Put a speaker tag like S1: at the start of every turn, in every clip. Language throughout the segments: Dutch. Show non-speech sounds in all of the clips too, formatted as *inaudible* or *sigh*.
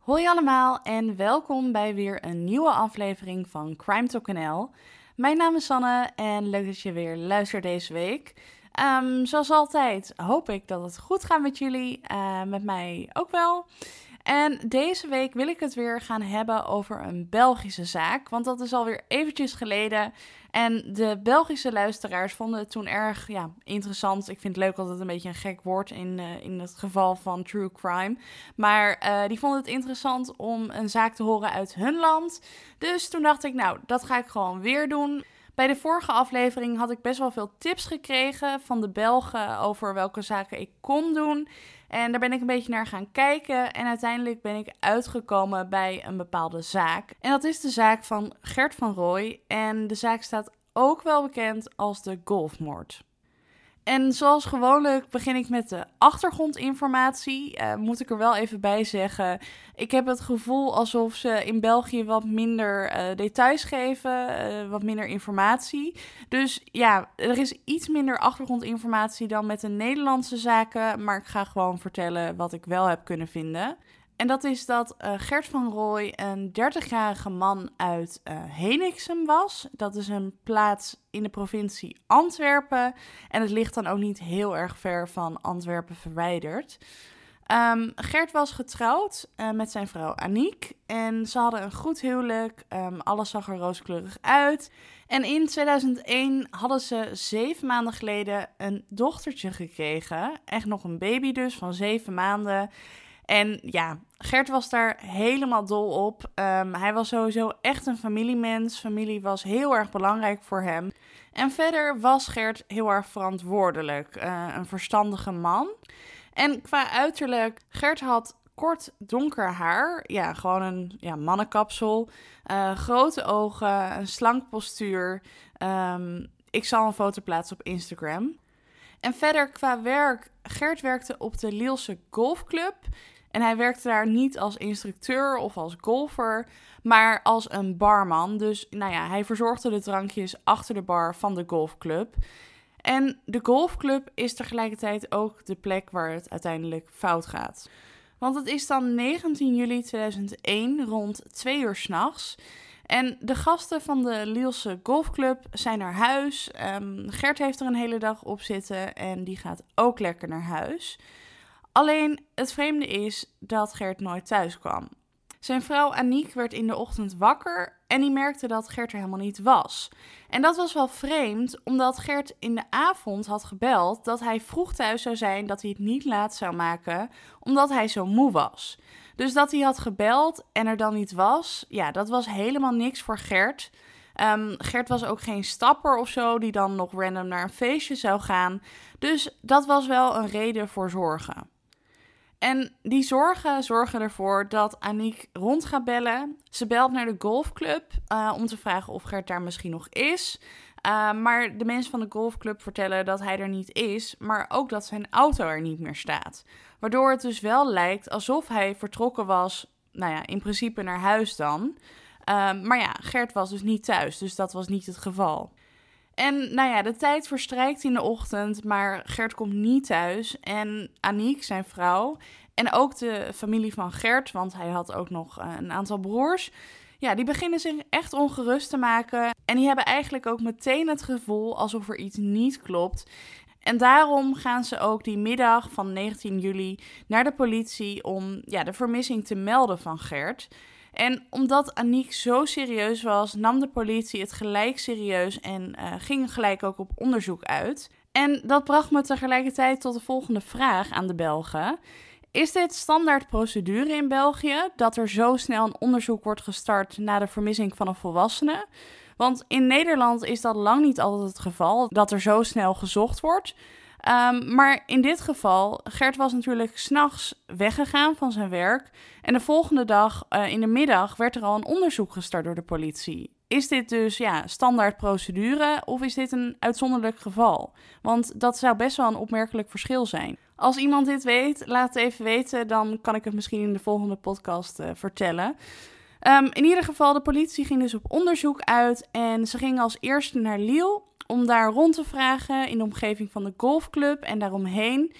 S1: Hoi allemaal en welkom bij weer een nieuwe aflevering van Crime Talk NL. Mijn naam is Sanne en leuk dat je weer luistert deze week. Ehm, zoals altijd hoop ik dat het goed gaat met jullie, uh, met mij ook wel. En deze week wil ik het weer gaan hebben over een Belgische zaak. Want dat is alweer eventjes geleden. En de Belgische luisteraars vonden het toen erg ja, interessant. Ik vind het leuk dat het een beetje een gek woord in, uh, in het geval van true crime. Maar uh, die vonden het interessant om een zaak te horen uit hun land. Dus toen dacht ik, nou, dat ga ik gewoon weer doen. Bij de vorige aflevering had ik best wel veel tips gekregen van de Belgen over welke zaken ik kon doen. En daar ben ik een beetje naar gaan kijken. En uiteindelijk ben ik uitgekomen bij een bepaalde zaak. En dat is de zaak van Gert van Rooij. En de zaak staat ook wel bekend als de golfmoord. En zoals gewoonlijk begin ik met de achtergrondinformatie. Uh, moet ik er wel even bij zeggen. Ik heb het gevoel alsof ze in België wat minder uh, details geven, uh, wat minder informatie. Dus ja, er is iets minder achtergrondinformatie dan met de Nederlandse zaken. Maar ik ga gewoon vertellen wat ik wel heb kunnen vinden. En dat is dat uh, Gert van Rooij een 30-jarige man uit uh, was. Dat is een plaats in de provincie Antwerpen. En het ligt dan ook niet heel erg ver van Antwerpen verwijderd. Um, Gert was getrouwd uh, met zijn vrouw Aniek. En ze hadden een goed huwelijk. Um, alles zag er rooskleurig uit. En in 2001 hadden ze zeven maanden geleden een dochtertje gekregen. Echt nog een baby dus van zeven maanden. En ja, Gert was daar helemaal dol op. Um, hij was sowieso echt een familiemens. Familie was heel erg belangrijk voor hem. En verder was Gert heel erg verantwoordelijk. Uh, een verstandige man. En qua uiterlijk, Gert had kort donker haar. Ja, gewoon een ja, mannenkapsel. Uh, grote ogen, een slank postuur. Um, ik zal een foto plaatsen op Instagram. En verder qua werk, Gert werkte op de Lielse Golfclub. En hij werkte daar niet als instructeur of als golfer, maar als een barman. Dus nou ja, hij verzorgde de drankjes achter de bar van de golfclub. En de golfclub is tegelijkertijd ook de plek waar het uiteindelijk fout gaat. Want het is dan 19 juli 2001 rond 2 uur s'nachts. En de gasten van de Lielse Golfclub zijn naar huis. Um, Gert heeft er een hele dag op zitten en die gaat ook lekker naar huis. Alleen het vreemde is dat Gert nooit thuis kwam. Zijn vrouw Aniek werd in de ochtend wakker en die merkte dat Gert er helemaal niet was. En dat was wel vreemd, omdat Gert in de avond had gebeld dat hij vroeg thuis zou zijn, dat hij het niet laat zou maken, omdat hij zo moe was. Dus dat hij had gebeld en er dan niet was, ja, dat was helemaal niks voor Gert. Um, Gert was ook geen stapper of zo die dan nog random naar een feestje zou gaan. Dus dat was wel een reden voor zorgen. En die zorgen zorgen ervoor dat Aniek rond gaat bellen. Ze belt naar de golfclub uh, om te vragen of Gert daar misschien nog is. Uh, maar de mensen van de golfclub vertellen dat hij er niet is, maar ook dat zijn auto er niet meer staat. Waardoor het dus wel lijkt alsof hij vertrokken was, nou ja, in principe naar huis dan. Uh, maar ja, Gert was dus niet thuis, dus dat was niet het geval. En nou ja, de tijd verstrijkt in de ochtend, maar Gert komt niet thuis. En Aniek, zijn vrouw, en ook de familie van Gert, want hij had ook nog eh, een aantal broers. Ja, die beginnen zich echt ongerust te maken. En die hebben eigenlijk ook meteen het gevoel alsof er iets niet klopt. En daarom gaan ze ook die middag van 19 juli naar de politie om ja, de vermissing te melden van Gert. En omdat Aniek zo serieus was, nam de politie het gelijk serieus en uh, ging gelijk ook op onderzoek uit. En dat bracht me tegelijkertijd tot de volgende vraag aan de Belgen. Is dit standaard procedure in België dat er zo snel een onderzoek wordt gestart na de vermissing van een volwassene? Want in Nederland is dat lang niet altijd het geval dat er zo snel gezocht wordt. Um, maar in dit geval, Gert was natuurlijk s'nachts weggegaan van zijn werk. En de volgende dag, uh, in de middag, werd er al een onderzoek gestart door de politie. Is dit dus ja, standaard procedure of is dit een uitzonderlijk geval? Want dat zou best wel een opmerkelijk verschil zijn. Als iemand dit weet, laat het even weten. Dan kan ik het misschien in de volgende podcast uh, vertellen. Um, in ieder geval, de politie ging dus op onderzoek uit. En ze gingen als eerste naar Lille om daar rond te vragen in de omgeving van de golfclub en daaromheen.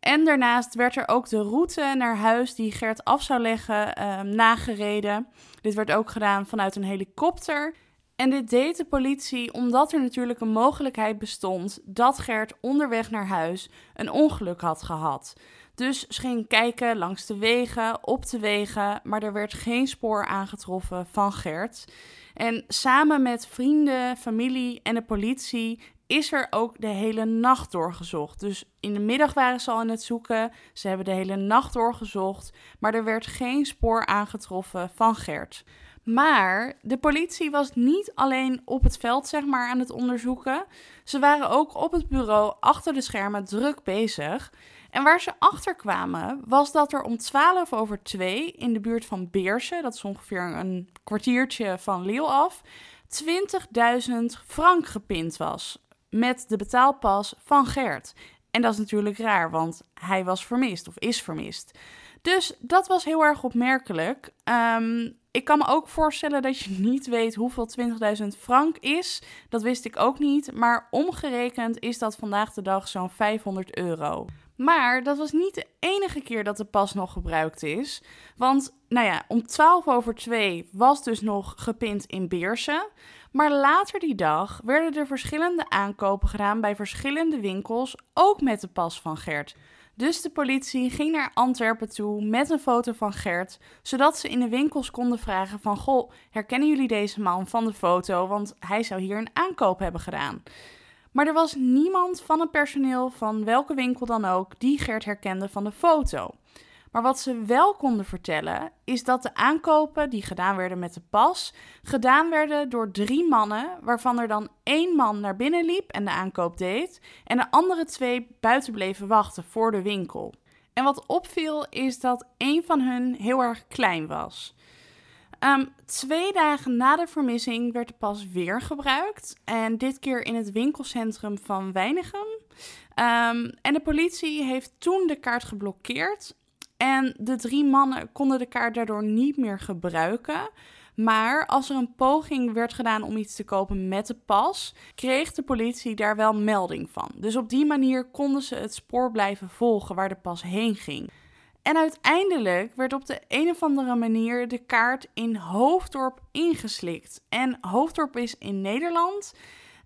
S1: En daarnaast werd er ook de route naar huis die Gert af zou leggen uh, nagereden. Dit werd ook gedaan vanuit een helikopter. En dit deed de politie omdat er natuurlijk een mogelijkheid bestond dat Gert onderweg naar huis een ongeluk had gehad. Dus ze ging kijken langs de wegen, op de wegen, maar er werd geen spoor aangetroffen van Gert. En samen met vrienden, familie en de politie is er ook de hele nacht doorgezocht. Dus in de middag waren ze al aan het zoeken. Ze hebben de hele nacht doorgezocht, maar er werd geen spoor aangetroffen van Gert. Maar de politie was niet alleen op het veld zeg maar, aan het onderzoeken. Ze waren ook op het bureau achter de schermen druk bezig. En waar ze achter kwamen was dat er om 12 over 2 in de buurt van Beersen, dat is ongeveer een kwartiertje van Lille af, 20.000 frank gepind was met de betaalpas van Gert. En dat is natuurlijk raar, want hij was vermist of is vermist. Dus dat was heel erg opmerkelijk. Um, ik kan me ook voorstellen dat je *laughs* niet weet hoeveel 20.000 frank is. Dat wist ik ook niet. Maar omgerekend is dat vandaag de dag zo'n 500 euro. Maar dat was niet de enige keer dat de pas nog gebruikt is. Want, nou ja, om 12 over 2 was dus nog gepind in Beersen. Maar later die dag werden er verschillende aankopen gedaan bij verschillende winkels, ook met de pas van Gert. Dus de politie ging naar Antwerpen toe met een foto van Gert, zodat ze in de winkels konden vragen van... Goh, herkennen jullie deze man van de foto, want hij zou hier een aankoop hebben gedaan. Maar er was niemand van het personeel van welke winkel dan ook die Gert herkende van de foto. Maar wat ze wel konden vertellen, is dat de aankopen die gedaan werden met de pas, gedaan werden door drie mannen, waarvan er dan één man naar binnen liep en de aankoop deed, en de andere twee buiten bleven wachten voor de winkel. En wat opviel is dat één van hun heel erg klein was. Um, twee dagen na de vermissing werd de pas weer gebruikt. En dit keer in het winkelcentrum van Weinigem. Um, en de politie heeft toen de kaart geblokkeerd. En de drie mannen konden de kaart daardoor niet meer gebruiken. Maar als er een poging werd gedaan om iets te kopen met de pas, kreeg de politie daar wel melding van. Dus op die manier konden ze het spoor blijven volgen waar de pas heen ging. En uiteindelijk werd op de een of andere manier de kaart in Hoofddorp ingeslikt. En Hoofddorp is in Nederland.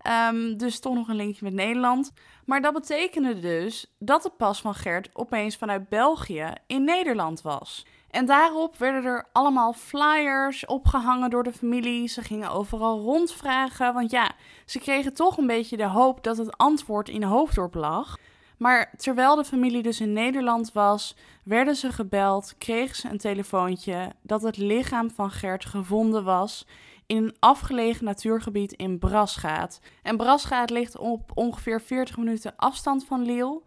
S1: Um, dus toch nog een linkje met Nederland. Maar dat betekende dus dat de pas van Gert opeens vanuit België in Nederland was. En daarop werden er allemaal flyers opgehangen door de familie. Ze gingen overal rondvragen. Want ja, ze kregen toch een beetje de hoop dat het antwoord in Hoofddorp lag. Maar terwijl de familie dus in Nederland was, werden ze gebeld, kregen ze een telefoontje dat het lichaam van Gert gevonden was in een afgelegen natuurgebied in Brasgaat. En Brasgaat ligt op ongeveer 40 minuten afstand van Lille.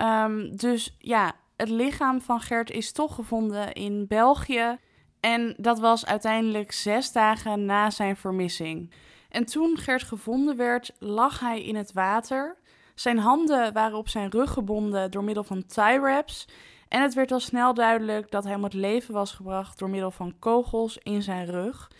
S1: Um, dus ja, het lichaam van Gert is toch gevonden in België. En dat was uiteindelijk zes dagen na zijn vermissing. En toen Gert gevonden werd, lag hij in het water. Zijn handen waren op zijn rug gebonden door middel van tie wraps. En het werd al snel duidelijk dat hij om het leven was gebracht door middel van kogels in zijn rug.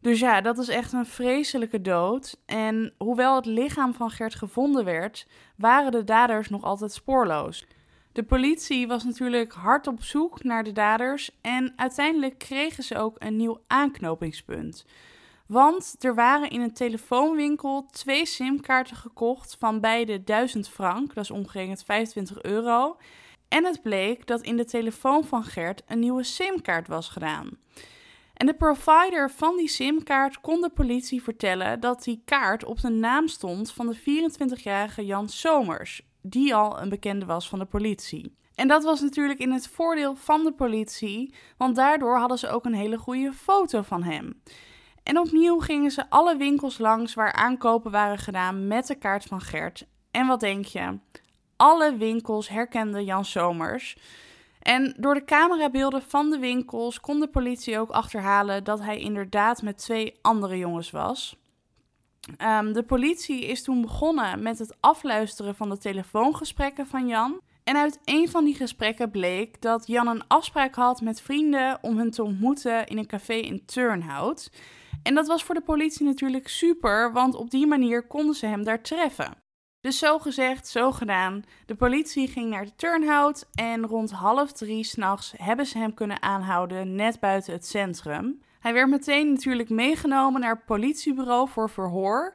S1: Dus ja, dat is echt een vreselijke dood. En hoewel het lichaam van Gert gevonden werd, waren de daders nog altijd spoorloos. De politie was natuurlijk hard op zoek naar de daders en uiteindelijk kregen ze ook een nieuw aanknopingspunt. Want er waren in een telefoonwinkel twee simkaarten gekocht van beide 1000 frank, dat is ongeveer 25 euro. En het bleek dat in de telefoon van Gert een nieuwe simkaart was gedaan. En de provider van die simkaart kon de politie vertellen dat die kaart op de naam stond van de 24-jarige Jan Somers, die al een bekende was van de politie. En dat was natuurlijk in het voordeel van de politie, want daardoor hadden ze ook een hele goede foto van hem. En opnieuw gingen ze alle winkels langs waar aankopen waren gedaan met de kaart van Gert. En wat denk je? Alle winkels herkenden Jan Somers. En door de camerabeelden van de winkels kon de politie ook achterhalen dat hij inderdaad met twee andere jongens was. Um, de politie is toen begonnen met het afluisteren van de telefoongesprekken van Jan. En uit een van die gesprekken bleek dat Jan een afspraak had met vrienden om hen te ontmoeten in een café in Turnhout. En dat was voor de politie natuurlijk super, want op die manier konden ze hem daar treffen. Dus zo gezegd, zo gedaan. De politie ging naar de turnhout en rond half drie s'nachts hebben ze hem kunnen aanhouden net buiten het centrum. Hij werd meteen natuurlijk meegenomen naar het politiebureau voor verhoor.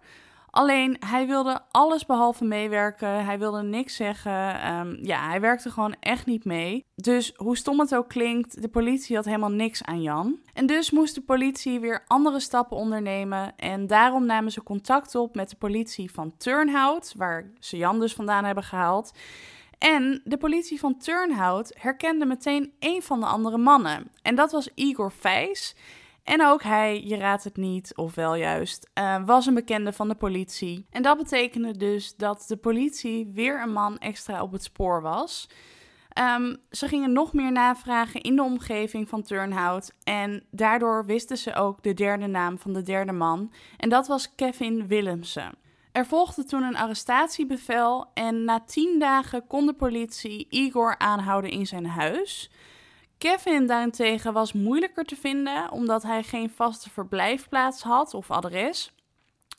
S1: Alleen hij wilde alles behalve meewerken. Hij wilde niks zeggen. Ehm, ja, hij werkte gewoon echt niet mee. Dus hoe stom het ook klinkt, de politie had helemaal niks aan Jan. En dus moest de politie weer andere stappen ondernemen. En daarom namen ze contact op met de politie van Turnhout, waar ze Jan dus vandaan hebben gehaald. En de politie van Turnhout herkende meteen een van de andere mannen. En dat was Igor Vijs. En ook hij, je raadt het niet, of wel juist, uh, was een bekende van de politie. En dat betekende dus dat de politie weer een man extra op het spoor was. Um, ze gingen nog meer navragen in de omgeving van Turnhout. En daardoor wisten ze ook de derde naam van de derde man. En dat was Kevin Willemsen. Er volgde toen een arrestatiebevel. En na tien dagen kon de politie Igor aanhouden in zijn huis. Kevin daarentegen was moeilijker te vinden omdat hij geen vaste verblijfplaats had of adres.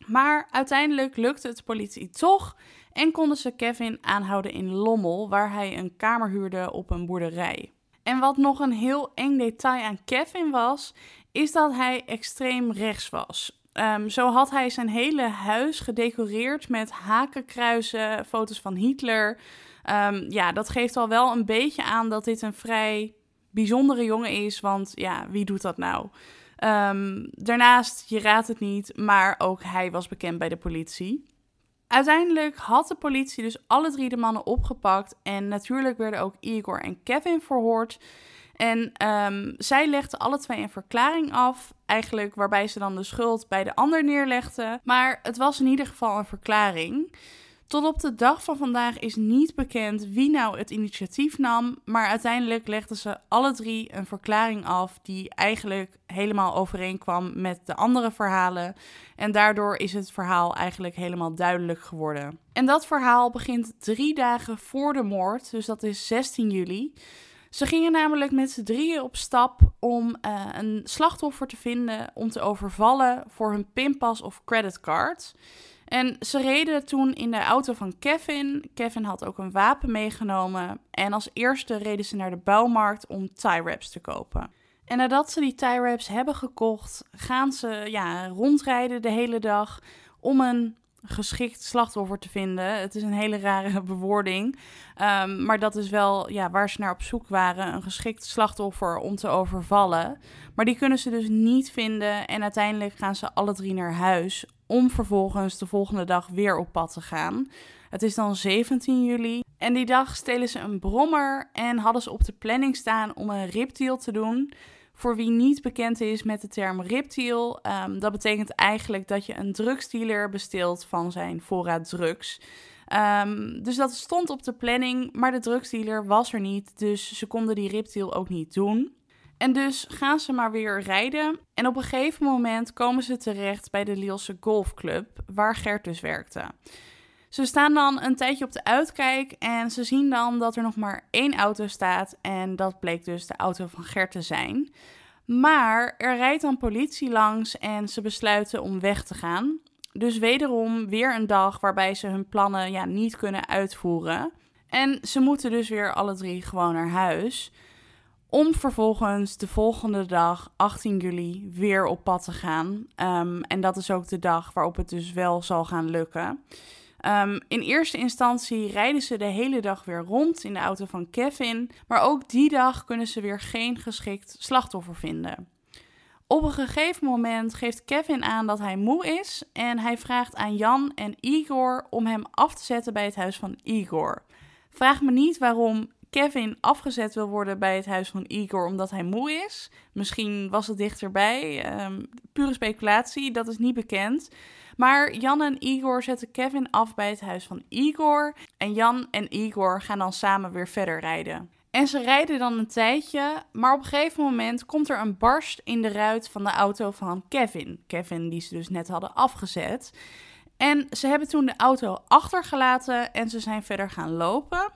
S1: Maar uiteindelijk lukte het politie toch en konden ze Kevin aanhouden in Lommel, waar hij een kamer huurde op een boerderij. En wat nog een heel eng detail aan Kevin was, is dat hij extreem rechts was. Ehm, zo had hij zijn hele huis gedecoreerd met hakenkruizen, foto's van Hitler. Um, ja, dat geeft al wel een beetje aan dat dit een vrij bijzondere jongen is. Want ja, wie doet dat nou? Um, daarnaast, je raadt het niet, maar ook hij was bekend bij de politie. Uiteindelijk had de politie dus alle drie de mannen opgepakt. En natuurlijk werden ook Igor en Kevin verhoord. En um, zij legden alle twee een verklaring af, eigenlijk waarbij ze dan de schuld bij de ander neerlegden. Maar het was in ieder geval een verklaring. Tot op de dag van vandaag is niet bekend wie nou het initiatief nam, maar uiteindelijk legden ze alle drie een verklaring af die eigenlijk helemaal overeenkwam met de andere verhalen. En daardoor is het verhaal eigenlijk helemaal duidelijk geworden. En dat verhaal begint drie dagen voor de moord, dus dat is 16 juli. Ze gingen namelijk met z'n drieën op stap om uh, een slachtoffer te vinden om te overvallen voor hun pinpas of creditcard. En ze reden toen in de auto van Kevin. Kevin had ook een wapen meegenomen. En als eerste reden ze naar de bouwmarkt om tie wraps te kopen. En nadat ze die tie wraps hebben gekocht, gaan ze ja, rondrijden de hele dag om een geschikt slachtoffer te vinden. Het is een hele rare *laughs* bewoording. Um, maar dat is wel ja, waar ze naar op zoek waren. Een geschikt slachtoffer om te overvallen. Maar die kunnen ze dus niet vinden. En uiteindelijk gaan ze alle drie naar huis. Om vervolgens de volgende dag weer op pad te gaan. Het is dan 17 juli. En die dag stelen ze een brommer. En hadden ze op de planning staan om een ripdeal te doen. Voor wie niet bekend is met de term ripdeal, um, dat betekent eigenlijk dat je een drugsdealer besteelt van zijn voorraad drugs. Um, dus dat stond op de planning, maar de drugsdealer was er niet, dus ze konden die ripdeal ook niet doen. En dus gaan ze maar weer rijden. En op een gegeven moment komen ze terecht bij de Lielse Golfclub, waar Gert dus werkte. Ze staan dan een tijdje op de uitkijk en ze zien dan dat er nog maar één auto staat. En dat bleek dus de auto van Gert te zijn. Maar er rijdt dan politie langs en ze besluiten om weg te gaan. Dus wederom weer een dag waarbij ze hun plannen ja, niet kunnen uitvoeren. En ze moeten dus weer alle drie gewoon naar huis. Om vervolgens de volgende dag, 18 juli, weer op pad te gaan. Um, en dat is ook de dag waarop het dus wel zal gaan lukken. Um, in eerste instantie rijden ze de hele dag weer rond in de auto van Kevin, maar ook die dag kunnen ze weer geen geschikt slachtoffer vinden. Op een gegeven moment geeft Kevin aan dat hij moe is en hij vraagt aan Jan en Igor om hem af te zetten bij het huis van Igor. Vraag me niet waarom Kevin afgezet wil worden bij het huis van Igor omdat hij moe is. Misschien was het dichterbij. Um, pure speculatie, dat is niet bekend. Maar Jan en Igor zetten Kevin af bij het huis van Igor. En Jan en Igor gaan dan samen weer verder rijden. En ze rijden dan een tijdje, maar op een gegeven moment komt er een barst in de ruit van de auto van Kevin. Kevin die ze dus net hadden afgezet. En ze hebben toen de auto achtergelaten en ze zijn verder gaan lopen.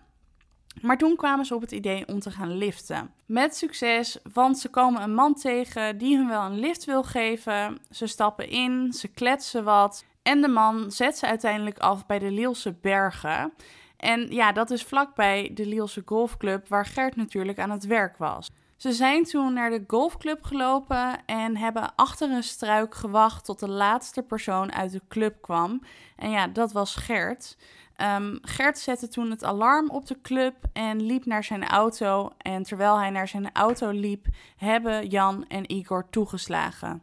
S1: Maar toen kwamen ze op het idee om te gaan liften. Met succes, want ze komen een man tegen die hun wel een lift wil geven. Ze stappen in, ze kletsen wat. En de man zet ze uiteindelijk af bij de Lielse Bergen. En ja, dat is vlakbij de Lielse Golfclub waar Gert natuurlijk aan het werk was. Ze zijn toen naar de golfclub gelopen en hebben achter een struik gewacht tot de laatste persoon uit de club kwam. En ja, dat was Gert. Um, Gert zette toen het alarm op de club en liep naar zijn auto. En terwijl hij naar zijn auto liep, hebben Jan en Igor toegeslagen.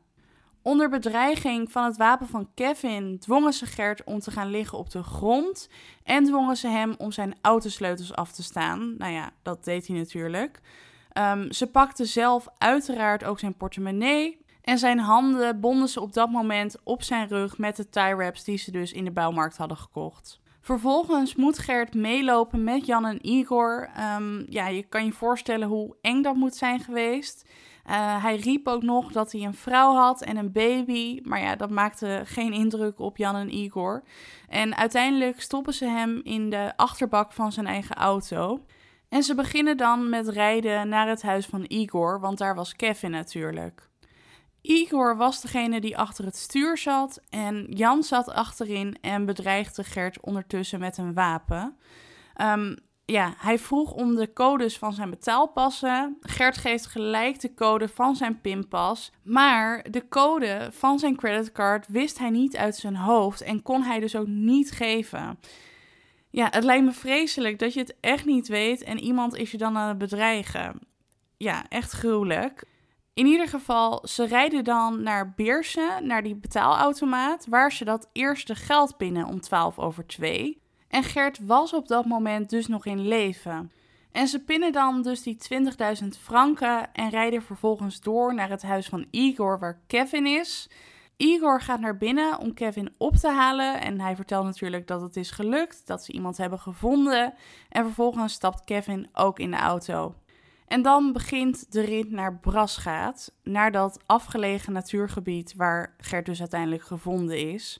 S1: Onder bedreiging van het wapen van Kevin dwongen ze Gert om te gaan liggen op de grond en dwongen ze hem om zijn autosleutels af te staan. Nou ja, dat deed hij natuurlijk. Um, ze pakte zelf uiteraard ook zijn portemonnee. En zijn handen bonden ze op dat moment op zijn rug met de tie wraps die ze dus in de bouwmarkt hadden gekocht. Vervolgens moet Gert meelopen met Jan en Igor. Um, ja, je kan je voorstellen hoe eng dat moet zijn geweest. Uh, hij riep ook nog dat hij een vrouw had en een baby. Maar ja, dat maakte geen indruk op Jan en Igor. En uiteindelijk stoppen ze hem in de achterbak van zijn eigen auto. En ze beginnen dan met rijden naar het huis van Igor, want daar was Kevin natuurlijk. Igor was degene die achter het stuur zat en Jan zat achterin en bedreigde Gert ondertussen met een wapen. Um, ja, hij vroeg om de codes van zijn betaalpassen. Gert geeft gelijk de code van zijn pinpas. Maar de code van zijn creditcard wist hij niet uit zijn hoofd en kon hij dus ook niet geven. Ja, het lijkt me vreselijk dat je het echt niet weet en iemand is je dan aan het bedreigen. Ja, echt gruwelijk. In ieder geval, ze rijden dan naar Beersen, naar die betaalautomaat, waar ze dat eerste geld binnen om 12 over 2. En Gert was op dat moment dus nog in leven. En ze pinnen dan dus die 20.000 franken en rijden vervolgens door naar het huis van Igor, waar Kevin is. Igor gaat naar binnen om Kevin op te halen en hij vertelt natuurlijk dat het is gelukt, dat ze iemand hebben gevonden. En vervolgens stapt Kevin ook in de auto. En dan begint de rit naar Brasgaat, naar dat afgelegen natuurgebied waar Gert dus uiteindelijk gevonden is.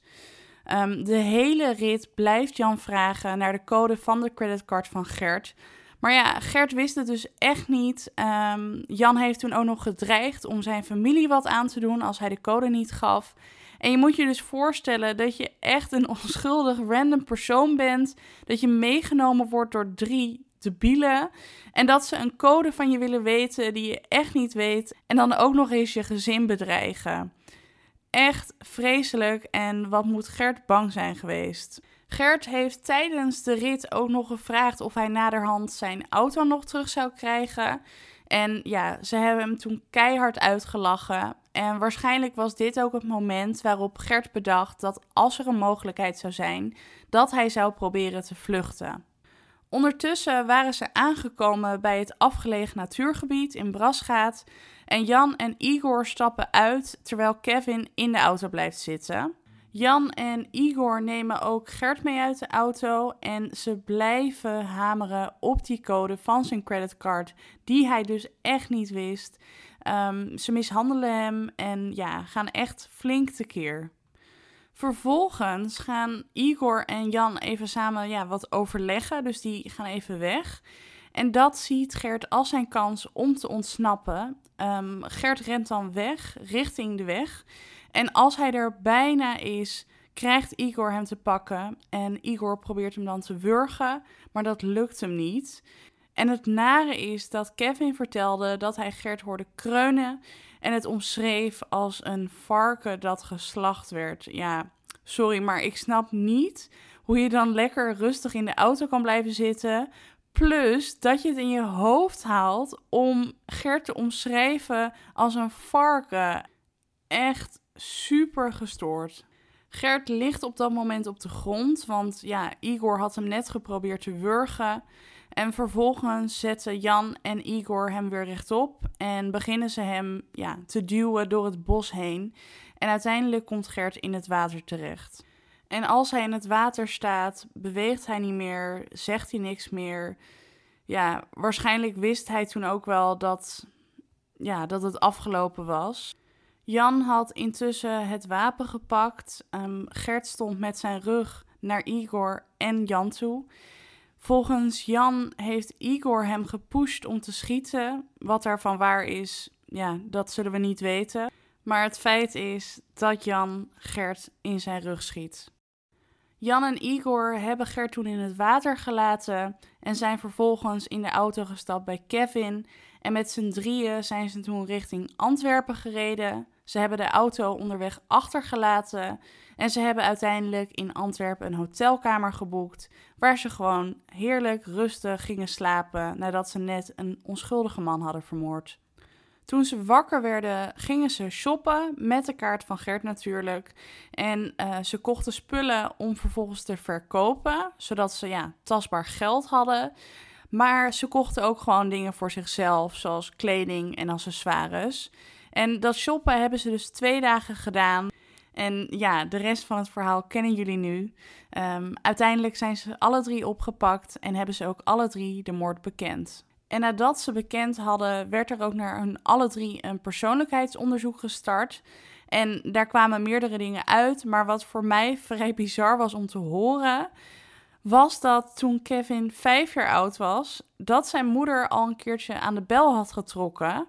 S1: Um, de hele rit blijft Jan vragen naar de code van de creditcard van Gert. Maar ja, Gert wist het dus echt niet. Um, Jan heeft toen ook nog gedreigd om zijn familie wat aan te doen als hij de code niet gaf. En je moet je dus voorstellen dat je echt een *laughs* onschuldig random persoon bent. Dat je meegenomen wordt door drie debielen. En dat ze een code van je willen weten die je echt niet weet. En dan ook nog eens je gezin bedreigen. Echt vreselijk en wat moet Gert bang zijn geweest. Gert heeft tijdens de rit ook nog gevraagd of hij naderhand zijn auto nog terug zou krijgen. En ja, ze hebben hem toen keihard uitgelachen. En waarschijnlijk was dit ook het moment waarop Gert bedacht dat als er een mogelijkheid zou zijn, dat hij zou proberen te vluchten. Ondertussen waren ze aangekomen bij het afgelegen natuurgebied in Brasgaat en Jan en Igor stappen uit terwijl Kevin in de auto blijft zitten. Jan en Igor nemen ook Gert mee uit de auto en ze blijven hameren op die code van zijn creditcard, die hij dus echt niet wist. Um, ze mishandelen hem en ja, gaan echt flink tekeer. Vervolgens gaan Igor en Jan even samen ja, wat overleggen, dus die gaan even weg. En dat ziet Gert als zijn kans om te ontsnappen. Um, Gert rent dan weg richting de weg. En als hij er bijna is, krijgt Igor hem te pakken. En Igor probeert hem dan te wurgen, maar dat lukt hem niet. En het nare is dat Kevin vertelde dat hij Gert hoorde kreunen en het omschreef als een varken dat geslacht werd. Ja, sorry, maar ik snap niet hoe je dan lekker rustig in de auto kan blijven zitten. Plus dat je het in je hoofd haalt om Gert te omschrijven als een varken. Echt super gestoord. Gert ligt op dat moment op de grond, want ja, Igor had hem net geprobeerd te wurgen. En vervolgens zetten Jan en Igor hem weer rechtop en beginnen ze hem ja, te duwen door het bos heen. En uiteindelijk komt Gert in het water terecht. En als hij in het water staat, beweegt hij niet meer, zegt hij niks meer. Ja, waarschijnlijk wist hij toen ook wel dat, ja, dat het afgelopen was. Jan had intussen het wapen gepakt. Um, Gert stond met zijn rug naar Igor en Jan toe. Volgens Jan heeft Igor hem gepusht om te schieten. Wat daarvan waar is, ja, dat zullen we niet weten. Maar het feit is dat Jan Gert in zijn rug schiet. Jan en Igor hebben Gert toen in het water gelaten en zijn vervolgens in de auto gestapt bij Kevin. En met z'n drieën zijn ze toen richting Antwerpen gereden. Ze hebben de auto onderweg achtergelaten en ze hebben uiteindelijk in Antwerpen een hotelkamer geboekt, waar ze gewoon heerlijk rustig gingen slapen nadat ze net een onschuldige man hadden vermoord. Toen ze wakker werden, gingen ze shoppen met de kaart van Gert natuurlijk. En uh, ze kochten spullen om vervolgens te verkopen, zodat ze ja, tastbaar geld hadden. Maar ze kochten ook gewoon dingen voor zichzelf, zoals kleding en accessoires. En dat shoppen hebben ze dus twee dagen gedaan. En ja, de rest van het verhaal kennen jullie nu. Um, uiteindelijk zijn ze alle drie opgepakt en hebben ze ook alle drie de moord bekend. En nadat ze bekend hadden, werd er ook naar hun alle drie een persoonlijkheidsonderzoek gestart. En daar kwamen meerdere dingen uit. Maar wat voor mij *laughs* vrij bizar was om te horen, was dat toen Kevin vijf jaar oud was, dat zijn moeder al een keertje aan de bel had getrokken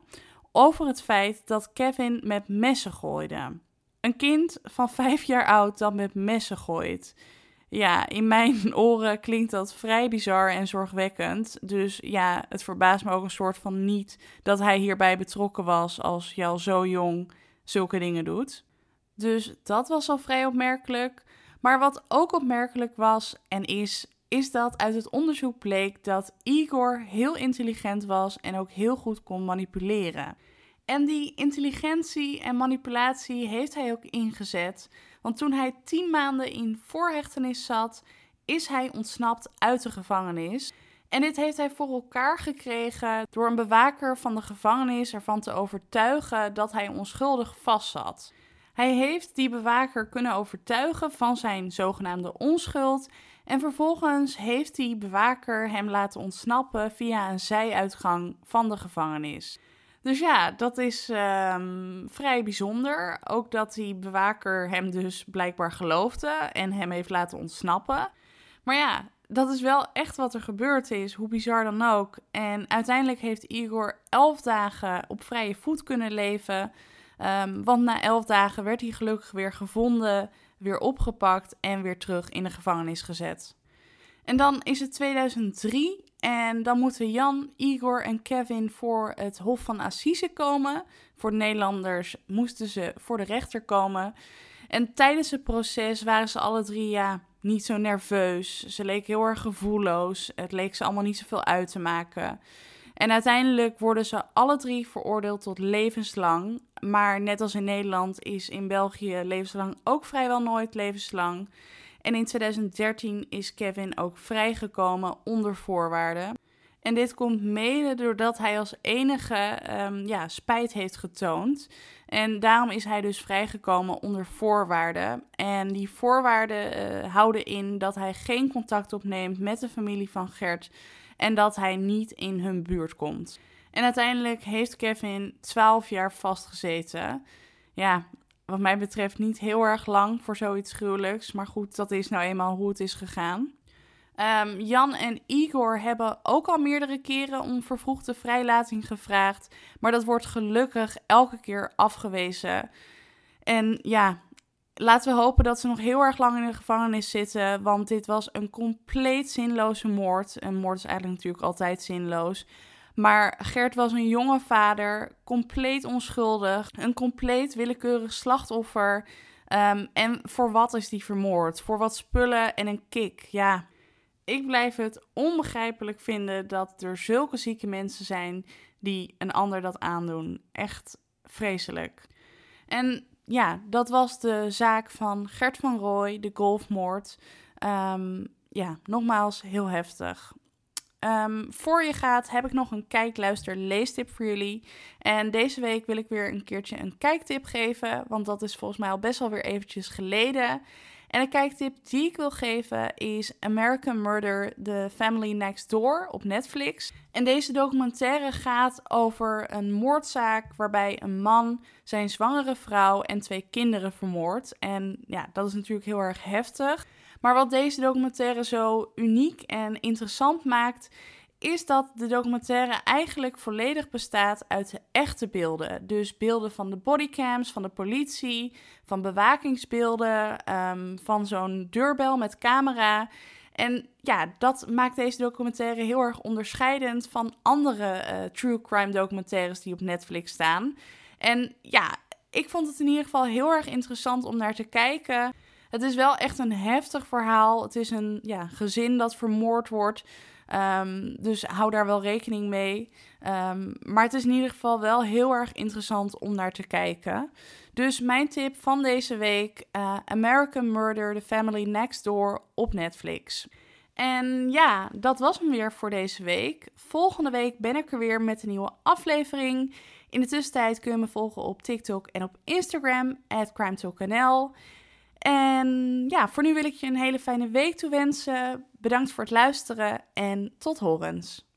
S1: over het feit dat Kevin met messen gooide. Een kind van vijf jaar oud dat met messen gooit. Ja, in mijn *laughs* oren klinkt dat vrij bizar en zorgwekkend. Dus ja, het verbaast me ook een soort van niet dat hij hierbij betrokken was als je al zo jong zulke dingen doet. Dus dat was al vrij opmerkelijk. Maar wat ook opmerkelijk was en is, is dat uit het onderzoek bleek dat Igor heel intelligent was en ook heel goed kon manipuleren. En die intelligentie en manipulatie heeft hij ook ingezet want toen hij tien maanden in voorhechtenis zat, is hij ontsnapt uit de gevangenis. En dit heeft hij voor elkaar gekregen door een bewaker van de gevangenis ervan te overtuigen dat hij onschuldig vastzat. Hij heeft die bewaker kunnen overtuigen van zijn zogenaamde onschuld. En vervolgens heeft die bewaker hem laten ontsnappen via een zijuitgang van de gevangenis. Dus ja, dat is um, vrij bijzonder. Ook dat die bewaker hem dus blijkbaar geloofde en hem heeft laten ontsnappen. Maar ja, dat is wel echt wat er gebeurd is, hoe bizar dan ook. En uiteindelijk heeft Igor elf dagen op vrije voet kunnen leven. Um, want na elf dagen werd hij gelukkig weer gevonden, weer opgepakt en weer terug in de gevangenis gezet. En dan is het 2003 en dan moeten Jan, Igor en Kevin voor het Hof van Assise komen. Voor de Nederlanders moesten ze voor de rechter komen. En tijdens het proces waren ze alle drie ja, niet zo nerveus. Ze leken heel erg gevoelloos. Het leek ze allemaal niet zoveel uit te maken. En uiteindelijk worden ze alle drie veroordeeld tot levenslang. Maar net als in Nederland is in België levenslang ook vrijwel nooit levenslang. En in 2013 is Kevin ook vrijgekomen onder voorwaarden. En dit komt mede doordat hij als enige um, ja, spijt heeft getoond. En daarom is hij dus vrijgekomen onder voorwaarden. En die voorwaarden uh, houden in dat hij geen contact opneemt met de familie van Gert. En dat hij niet in hun buurt komt. En uiteindelijk heeft Kevin 12 jaar vastgezeten. Ja, wat mij betreft niet heel erg lang voor zoiets gruwelijks. Maar goed, dat is nou eenmaal hoe het is gegaan. Um, Jan en Igor hebben ook al meerdere keren om vervroegde vrijlating gevraagd. Maar dat wordt gelukkig elke keer afgewezen. En ja, laten we hopen dat ze nog heel erg lang in de gevangenis zitten. Want dit was een compleet zinloze moord. Een moord is eigenlijk natuurlijk altijd zinloos. Maar Gert was een jonge vader, compleet onschuldig, een compleet willekeurig slachtoffer. Um, en voor wat is die vermoord? Voor wat spullen en een kick? Ja, ik blijf het onbegrijpelijk vinden dat er zulke zieke mensen zijn die een ander dat aandoen. Echt vreselijk. En ja, dat was de zaak van Gert van Rooij, de golfmoord. Um, ja, nogmaals heel heftig. Um, voor je gaat heb ik nog een kijk, luister, leestip voor jullie. En deze week wil ik weer een keertje een kijktip geven, want dat is volgens mij al best wel weer eventjes geleden. En de kijktip die ik wil geven is American Murder, The Family Next Door op Netflix. En deze documentaire gaat over een moordzaak waarbij een man zijn zwangere vrouw en twee kinderen vermoordt. En ja, dat is natuurlijk heel erg heftig. Maar wat deze documentaire zo uniek en interessant maakt, is dat de documentaire eigenlijk volledig bestaat uit de echte beelden. Dus beelden van de bodycams, van de politie, van bewakingsbeelden, ehm, van zo'n deurbel met camera. En ja, dat maakt deze documentaire heel erg onderscheidend van andere uh, true crime documentaires die op Netflix staan. En ja, ik vond het in ieder geval heel erg interessant om naar te kijken. Het is wel echt een heftig verhaal. Het is een ja, gezin dat vermoord wordt. Um, dus hou daar wel rekening mee. Um, maar het is in ieder geval wel heel erg interessant om naar te kijken. Dus mijn tip van deze week: uh, American Murder: The Family Next Door op Netflix. En ja, dat was hem weer voor deze week. Volgende week ben ik er weer met een nieuwe aflevering. In de tussentijd kun je me volgen op TikTok en op Instagram, CrimeTalkNL. En ja, voor nu wil ik je een hele fijne week toewensen. Bedankt voor het luisteren en tot horens.